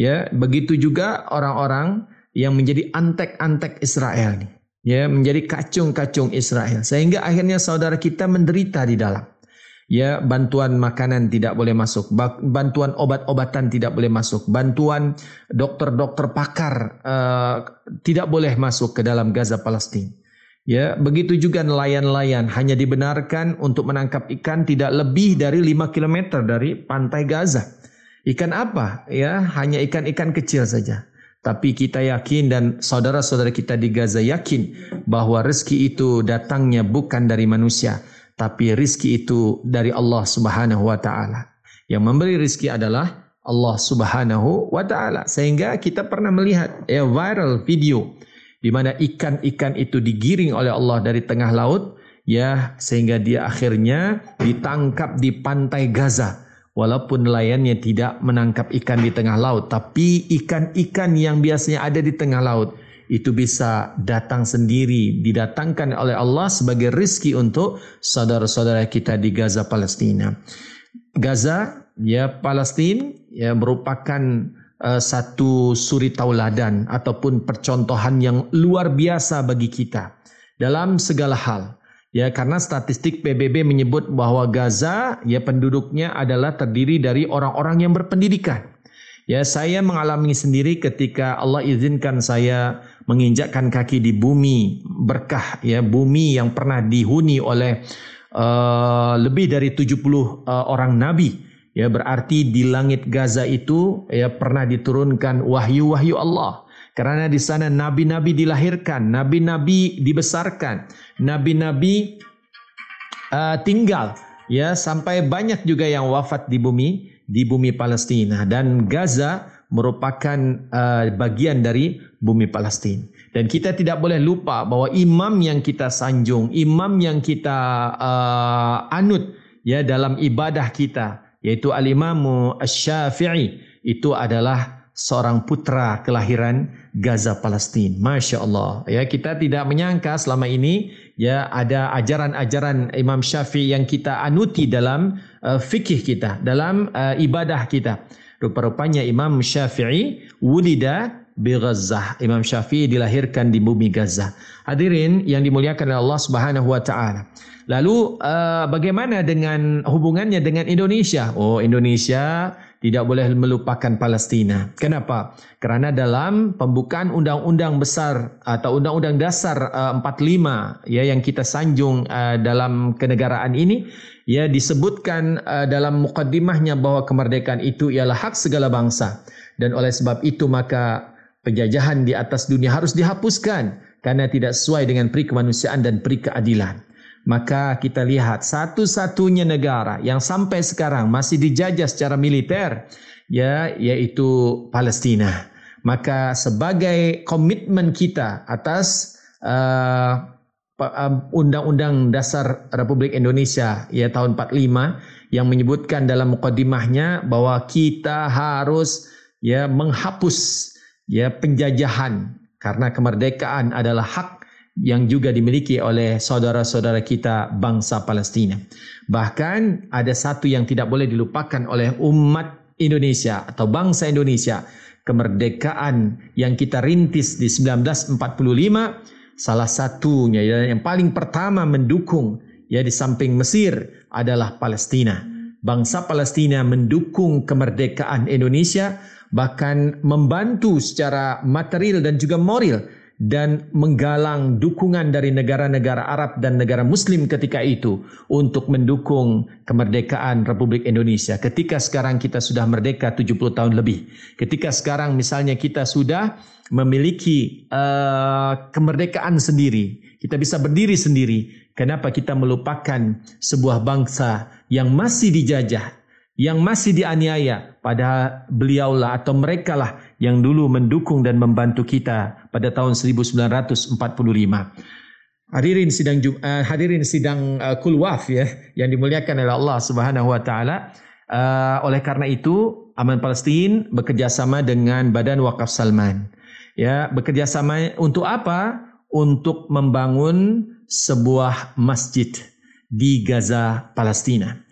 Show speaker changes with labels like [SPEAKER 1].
[SPEAKER 1] Ya, begitu juga orang-orang yang menjadi antek-antek Israel nih. Ya, menjadi kacung-kacung Israel sehingga akhirnya saudara kita menderita di dalam. Ya, bantuan makanan tidak boleh masuk, bantuan obat-obatan tidak boleh masuk, bantuan dokter-dokter pakar uh, tidak boleh masuk ke dalam Gaza Palestina. Ya, begitu juga nelayan-nelayan hanya dibenarkan untuk menangkap ikan tidak lebih dari 5 km dari pantai Gaza. Ikan apa? Ya, hanya ikan-ikan kecil saja. Tapi kita yakin dan saudara-saudara kita di Gaza yakin bahwa rezeki itu datangnya bukan dari manusia, tapi rizki itu dari Allah Subhanahu wa taala. Yang memberi rizki adalah Allah Subhanahu wa taala. Sehingga kita pernah melihat ya viral video di mana ikan-ikan itu digiring oleh Allah dari tengah laut ya sehingga dia akhirnya ditangkap di pantai Gaza. Walaupun nelayannya tidak menangkap ikan di tengah laut, tapi ikan-ikan yang biasanya ada di tengah laut itu bisa datang sendiri didatangkan oleh Allah sebagai rizki untuk saudara-saudara kita di Gaza Palestina. Gaza ya Palestina ya merupakan uh, satu suri tauladan ataupun percontohan yang luar biasa bagi kita dalam segala hal. Ya karena statistik PBB menyebut bahwa Gaza ya penduduknya adalah terdiri dari orang-orang yang berpendidikan. Ya saya mengalami sendiri ketika Allah izinkan saya menginjakkan kaki di bumi berkah ya bumi yang pernah dihuni oleh uh, lebih dari 70 uh, orang nabi ya berarti di langit Gaza itu ya pernah diturunkan wahyu-wahyu Allah karena di sana nabi-nabi dilahirkan nabi-nabi dibesarkan nabi-nabi uh, tinggal ya sampai banyak juga yang wafat di bumi di bumi Palestina dan Gaza merupakan uh, bagian dari bumi Palestina. Dan kita tidak boleh lupa bahwa imam yang kita sanjung, imam yang kita uh, anut ya dalam ibadah kita yaitu al-Imam Asy-Syafi'i itu adalah seorang putra kelahiran Gaza Palestina. Masya Allah. Ya kita tidak menyangka selama ini ya ada ajaran-ajaran Imam Syafi'i yang kita anuti dalam uh, fikih kita, dalam uh, ibadah kita. Rupa-rupanya Imam Syafi'i wulida bi Gaza. Imam Syafi'i dilahirkan di bumi Gaza. Hadirin yang dimuliakan oleh Allah Subhanahu wa taala. Lalu uh, bagaimana dengan hubungannya dengan Indonesia? Oh, Indonesia tidak boleh melupakan Palestina. Kenapa? Karena dalam pembukaan undang-undang besar atau undang-undang dasar uh, 45 ya yang kita sanjung uh, dalam kenegaraan ini ya disebutkan uh, dalam mukaddimahnya bahwa kemerdekaan itu ialah hak segala bangsa dan oleh sebab itu maka penjajahan di atas dunia harus dihapuskan karena tidak sesuai dengan peri kemanusiaan dan peri keadilan maka kita lihat satu-satunya negara yang sampai sekarang masih dijajah secara militer ya yaitu Palestina. Maka sebagai komitmen kita atas uh, Undang-Undang Dasar Republik Indonesia ya tahun 45 yang menyebutkan dalam mukadimahnya bahwa kita harus ya menghapus ya penjajahan karena kemerdekaan adalah hak yang juga dimiliki oleh saudara-saudara kita bangsa Palestina. Bahkan ada satu yang tidak boleh dilupakan oleh umat Indonesia atau bangsa Indonesia, kemerdekaan yang kita rintis di 1945 salah satunya ya, yang paling pertama mendukung ya di samping Mesir adalah Palestina. Bangsa Palestina mendukung kemerdekaan Indonesia bahkan membantu secara material dan juga moral dan menggalang dukungan dari negara-negara Arab dan negara Muslim ketika itu untuk mendukung kemerdekaan Republik Indonesia. Ketika sekarang kita sudah merdeka 70 tahun lebih. Ketika sekarang misalnya kita sudah memiliki uh, kemerdekaan sendiri, kita bisa berdiri sendiri. Kenapa kita melupakan sebuah bangsa yang masih dijajah, yang masih dianiaya pada beliaulah atau mereka lah yang dulu mendukung dan membantu kita pada tahun 1945. Hadirin sidang uh, hadirin sidang uh, Kulwaf ya yang dimuliakan oleh Allah Subhanahu wa taala. Uh, oleh karena itu Aman Palestin bekerja sama dengan Badan Wakaf Salman. Ya, bekerja sama untuk apa? Untuk membangun sebuah masjid di Gaza, Palestina.